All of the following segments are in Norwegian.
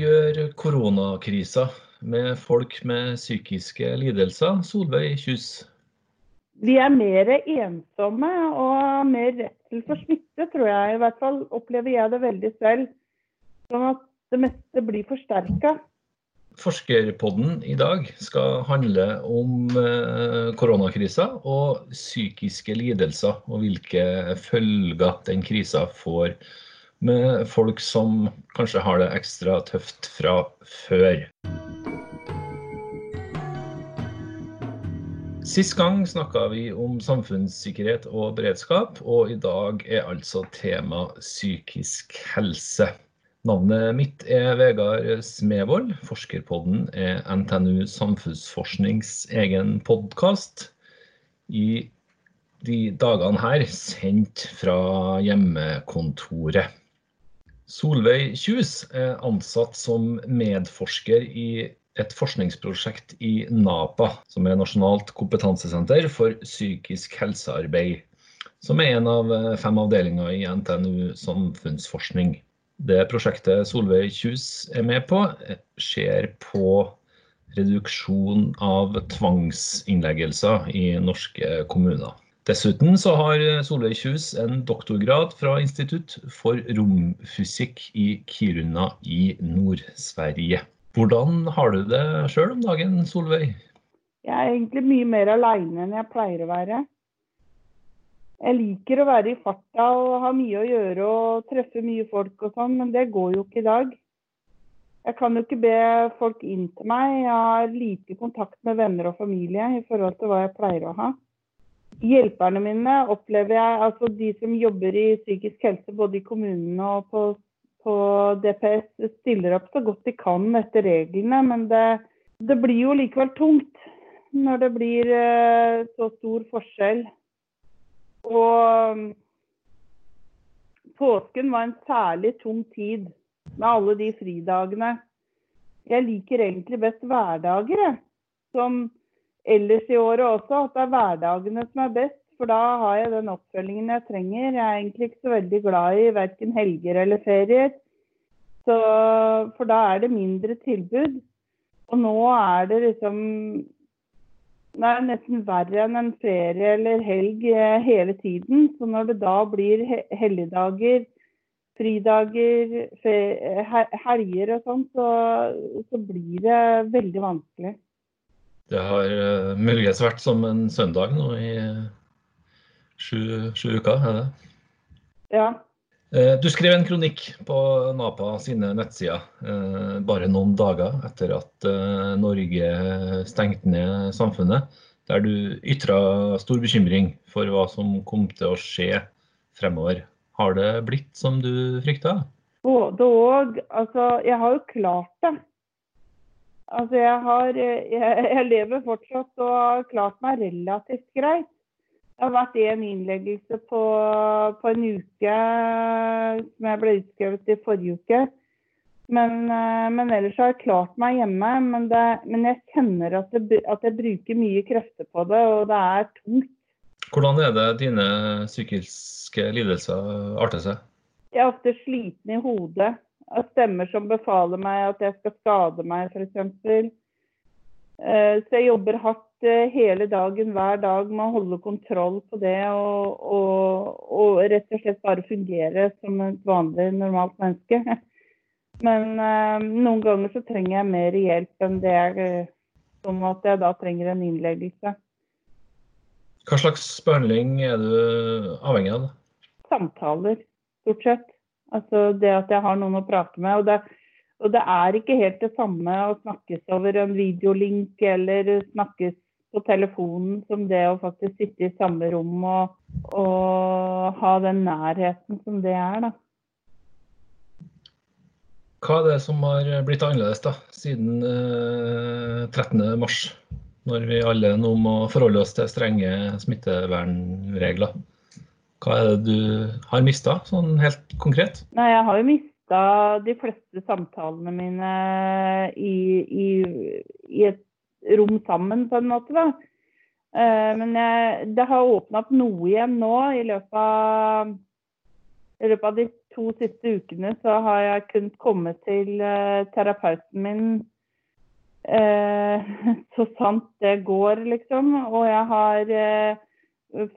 Gjør koronakrisa med folk med psykiske lidelser? Solveig Kjus. Vi er mer ensomme og mer redsel for smitte, tror jeg. I hvert fall opplever jeg det veldig selv. Sånn at det meste blir forsterka. Forskerpodden i dag skal handle om eh, koronakrisa og psykiske lidelser, og hvilke følger den krisa får med folk som kanskje har det ekstra tøft fra før. Sist gang snakka vi om samfunnssikkerhet og beredskap, og i dag er altså tema psykisk helse. Navnet mitt er Vegard Smevold. Forskerpodden er NTNU Samfunnsforsknings egen podkast. I de dagene her sendt fra hjemmekontoret. Solveig Kjus er ansatt som medforsker i et forskningsprosjekt i NAPA, som er Nasjonalt kompetansesenter for psykisk helsearbeid. Som er en av fem avdelinger i NTNU samfunnsforskning. Det prosjektet Solveig Kjus er med på, ser på reduksjon av tvangsinnleggelser i norske kommuner. Dessuten så har Solveig Kjus en doktorgrad fra Institutt for romfysikk i Kiruna i Nord-Sverige. Hvordan har du det sjøl om dagen, Solveig? Jeg er egentlig mye mer aleine enn jeg pleier å være. Jeg liker å være i farta og ha mye å gjøre og treffe mye folk og sånn, men det går jo ikke i dag. Jeg kan jo ikke be folk inn til meg. Jeg har lite kontakt med venner og familie i forhold til hva jeg pleier å ha. Hjelperne mine opplever jeg, altså de som jobber i psykisk helse både i kommunene og på, på DPS, stiller opp så godt de kan etter reglene, men det, det blir jo likevel tungt når det blir uh, så stor forskjell og påsken var en særlig tung tid med alle de fridagene. Jeg liker egentlig best hverdager, som ellers i året også. At det er hverdagene som er best, for da har jeg den oppfølgingen jeg trenger. Jeg er egentlig ikke så veldig glad i verken helger eller ferier. Så, for da er det mindre tilbud. Og nå er det liksom det er nesten verre enn en ferie eller helg eh, hele tiden. Så når det da blir helligdager, fridager, helger og sånn, så, så, blir det veldig vanskelig. Det har uh, muligens vært som en søndag nå i sju, sju uker, er det? Ja. Uh, du skrev en kronikk på NAPA sine nettsider bare noen dager etter at Norge stengte ned samfunnet, der du ytra stor bekymring for hva som kom til å skje fremover. Har det blitt som du frykta? Både òg. Altså, jeg har jo klart det. Altså, jeg, har, jeg, jeg lever fortsatt og har klart meg relativt greit. Det har vært en innleggelse på, på, en uke som jeg ble utskrevet i forrige uke. Men, eh, men ellers har jeg klart meg hjemme. Men, det, men jeg kjenner at, det, at, jeg bruker mye krefter på det, og det er tungt. Hvordan er det dine psykiske lidelser arter seg? Jeg er ofte sliten i hodet. Av stemmer som befaler meg at jeg skal skade meg, f.eks. Eh, så jeg jobber hardt eh, hele dagen, hver dag med å holde kontroll på det og, og, og rett og slett bare fungere som et vanlig, normalt menneske. Men øh, noen ganger så trenger jeg mer hjelp enn det jeg Sånn at jeg da trenger en innleggelse. Hva slags behandling er du avhengig av? Samtaler, stort sett. Altså det at jeg har noen å prate med. og det og det er ikke helt det samme å snakkes over en videolink eller snakkes på telefonen som det å faktisk sitte i samme rom og, og ha den nærheten som det er, da. Hva er det som har blitt annerledes da, siden eh, 13.3, når vi alle nå må forholde oss til strenge smittevernregler? Hva er det du har mista, sånn helt konkret? Nei, Jeg har jo mista de fleste samtalene mine i, i, i, et rom sammen, på en måte. da. Uh, men jeg, det har åpna opp noe igjen nå i løpet av, i løpet av de to siste ukene så har jeg kunnet komme til eh, terapeuten min eh, så sant det går, liksom. Og jeg har eh,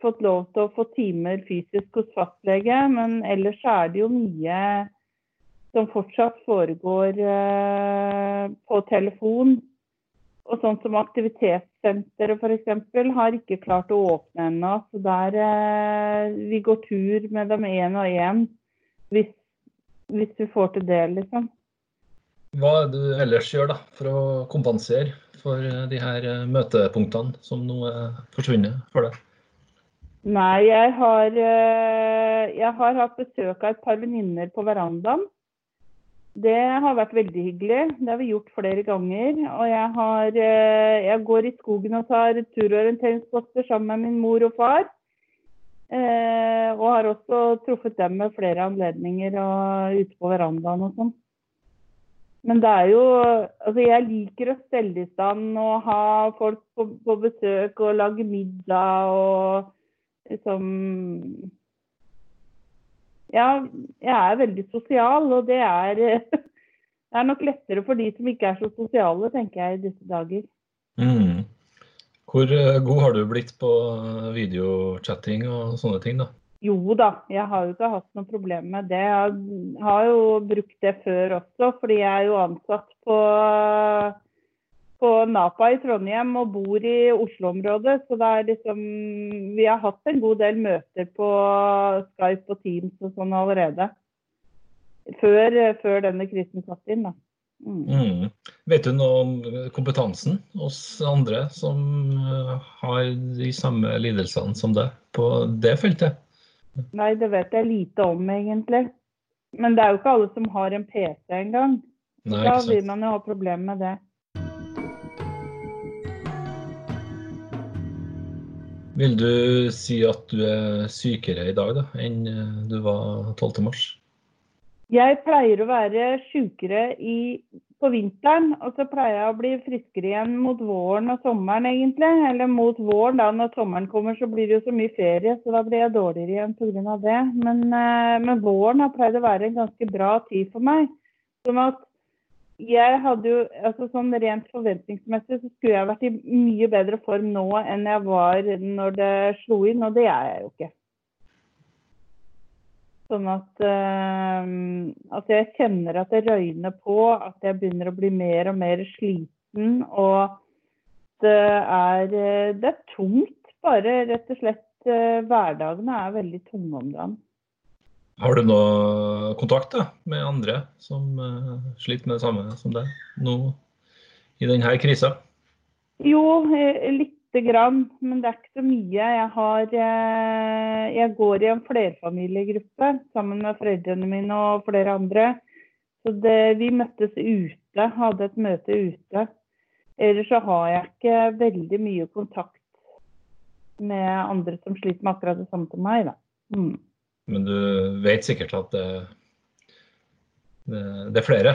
fått lov til å få timer fysisk hos fastlege, men ellers er det jo mye som fortsatt foregår eh, på telefon. Og sånn som aktivitetssenteret f.eks. har ikke klart å åpne ennå. Så der eh, vi går tur med dem én og én hvis, hvis, vi får til det, liksom. Hva er det du ellers gjør da, for å kompensere for eh, de her eh, møtepunktene som nå er forsvunnet for deg? Nei, jeg har, eh, jeg har hatt besøk av et par venninner på verandaen. Det har vært veldig hyggelig. Det har vi gjort flere ganger. Og jeg, har, eh, jeg går i skogen og tar turorienteringsposter sammen med min mor og far. Eh, og har også truffet dem med flere anledninger og ute på verandaen og sånn. Men det er jo Altså, jeg liker å stelle i stand og ha folk på, på besøk og lage middag og liksom ja, jeg er veldig sosial, og det er, det er, nok lettere for de som ikke er så sosiale, tenker jeg i disse dager. Mm. Hvor eh, god har du blitt på videochatting og sånne ting, da? Jo da, jeg har jo ikke hatt noe problem med det. Jeg har jo brukt det før også, fordi jeg er jo ansatt på på Napa i Trondheim og bor i Oslo-området. Så det er liksom Vi har hatt en god del møter på Skype og Teams og sånn allerede. Før, før denne krisen satt inn, da. Mm. Mm. Vet du noe om kompetansen hos andre som eh, har de samme lidelsene som deg på det feltet? Nei, det vet jeg lite om, egentlig. Men det er jo ikke alle som har en PC engang. Da vil man jo ha problemer med det. Vil du si at du er sykere i dag da, enn eh, du var 12.3? Jeg pleier å være sykere på vinteren, og så pleier jeg å bli friskere igjen mot våren og sommeren, egentlig. Eller mot våren, da. Når sommeren kommer, så blir det jo så mye ferie, så da blir jeg dårligere igjen pga. det. Men, eh, men våren har pleid å være en ganske bra tid for meg. Sånn at jeg hadde jo, altså sånn Rent forventningsmessig så skulle jeg vært i mye bedre form nå enn jeg var når det slo inn, og det er jeg jo ikke. Sånn at uh, altså jeg kjenner at det røyner på, at jeg begynner å bli mer og mer sliten. Og det er, det er tungt, bare rett og slett. Uh, hverdagene er veldig tunge om dagen. Har du noe kontakt da, med andre som uh, sliter med det samme som deg nå i denne krisa? Jo, eh, lite grann, men det er ikke så mye. Jeg, har, uh, jeg går i en flerfamiliegruppe sammen med foreldrene mine og flere andre. Så det, vi møttes ute, hadde et møte ute. Ellers så har jeg ikke veldig mye kontakt med andre som sliter med akkurat det samme som meg. Da. Mm. Men du vet sikkert at det, det, det er flere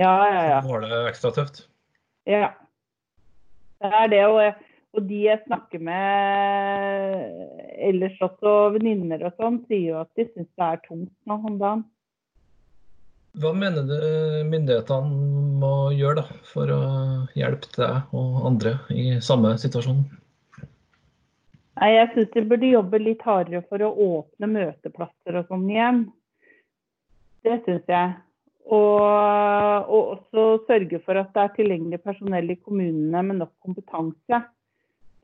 ja, ja, ja. som har det ekstra tøft? Ja. Det er det. Og, og de jeg snakker med ellers også, venninner og sånn, sier jo at de syns det er tungt nå om dagen. Hva mener du myndighetene må gjøre da, for å hjelpe deg og andre i samme situasjon? Nei, Jeg syns de burde jobbe litt hardere for å åpne møteplasser og sånn igjen. Det syns jeg. Og, og, også sørge for at det er tilgjengelig personell i kommunene med nok kompetanse.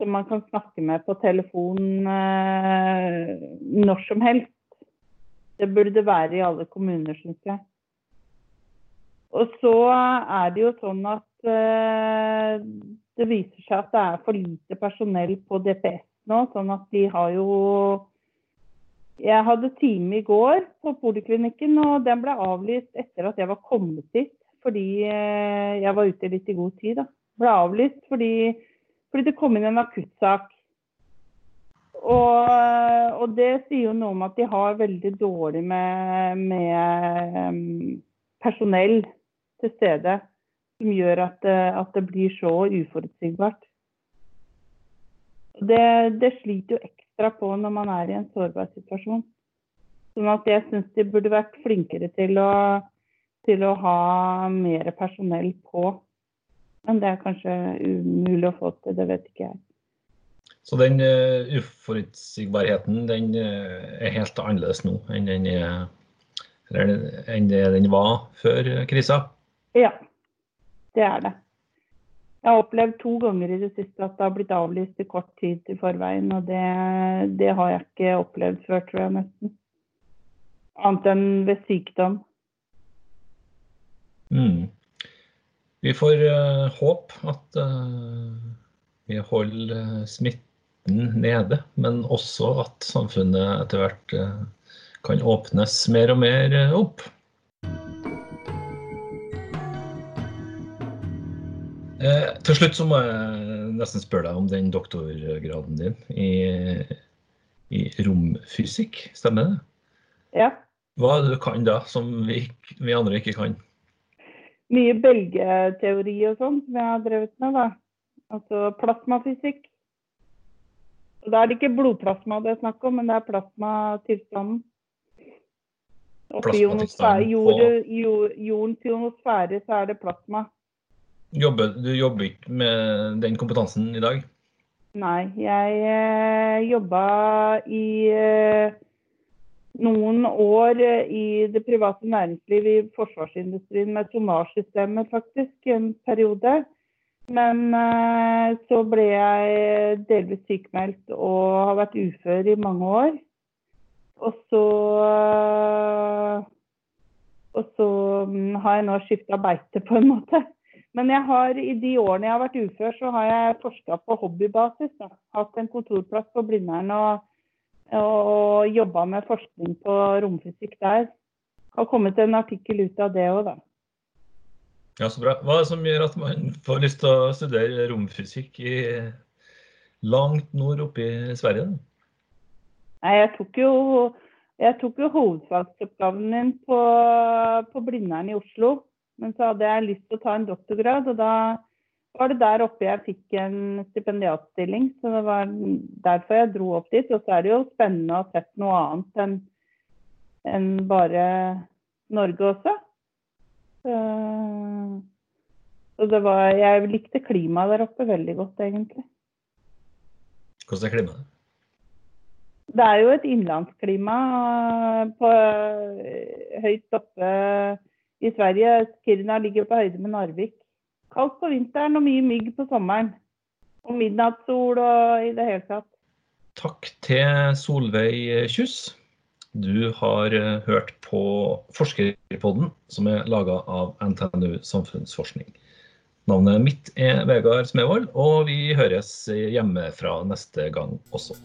Som man kan snakke med på telefon eh, når som helst. Det burde det være i alle kommuner, syns jeg. Og så er det jo sånn at eh, det viser seg at det er for lite personell på DPS nå, sånn at de har jo Jeg hadde time i går på poliklinikken, og den ble avlyst etter at jeg var kommet dit. Fordi eh, jeg var ute litt i god tid. da. Ble avlyst fordi, fordi det kom inn en akuttsak. Og, og, det sier jo noe om at de har veldig dårlig med, med um, personell til stede. Som gjør at, at det blir så uforutsigbart. Det, det, sliter jo ekstra på når man er i en sårbar situasjon. Sånn at jeg syns de burde vært flinkere til å, til å ha mer personell på. Men det er kanskje umulig å få til, det vet ikke jeg. Så den uh, uforutsigbarheten den uh, er helt annerledes nå enn den, uh, enn den var før krisa? Ja, det er det. Jeg har opplevd to ganger i det siste at det har blitt avlyst i kort tid i forveien. Og det, det har jeg ikke opplevd før, tror jeg nesten. Annet enn ved sykdom. Mm. Vi får uh, håpe at uh, vi holder smitten nede, men også at samfunnet etter hvert uh, kan åpnes mer og mer opp. Eh, til slutt så må jeg nesten spørre deg om den doktorgraden din i, i romfysikk. Stemmer det? Ja. Hva er det du kan da, som vi, vi andre ikke kan? Mye bølgeteori og sånn som jeg har drevet med. da. Altså plasmafysikk. Og Da er det ikke blodplasma det er snakk om, men det er plasmatilstanden. Plasmatilstanden. Jord, jord, jordens ionosfære så er det plasma. Jobber, du jobber ikke med den kompetansen i dag? Nei, jeg eh, jobba i eh, noen år eh, i det private næringslivet i forsvarsindustrien med tonnasjesystemet, faktisk, en periode. Men eh, så ble jeg delvis sykemeldt og har vært ufør i mange år. Og så eh, Og så mm, har jeg nå skifta beite, på en måte. Men jeg har, i de årene jeg har vært ufør, så har jeg forska på hobbybasis. Da. Hatt en kontorplass på Blindern og, og jobba med forskning på romfysikk der. Har kommet en artikkel ut av det òg, da. Ja, så bra. Hva er det som gjør at man får lyst til å studere romfysikk i langt nord oppe i Sverige? Nei, jeg tok jo, jeg tok jo hovedfagsoppgaven min på, på Blindern i Oslo. Men så hadde jeg lyst til å ta en doktorgrad, og da var det der oppe jeg fikk en stipendiatstilling. Så det var derfor jeg dro opp dit. Og så er det jo spennende å ha sett noe annet enn en bare Norge også. Så, så det var Jeg likte klimaet der oppe veldig godt, egentlig. Hvordan er klimaet? Det er jo et innlandsklima på høyt oppe i Sverige. Kiruna ligger på høyde med Narvik. Kaldt på vinteren og mye mygg på sommeren. Og midnattssol og i det hele tatt. Takk til Solveig Kjuss. Du har eh, hørt på Forskerpodden, som er laga av NTNU samfunnsforskning. Navnet mitt er Vegard Smevold, og vi høres hjemmefra neste gang også.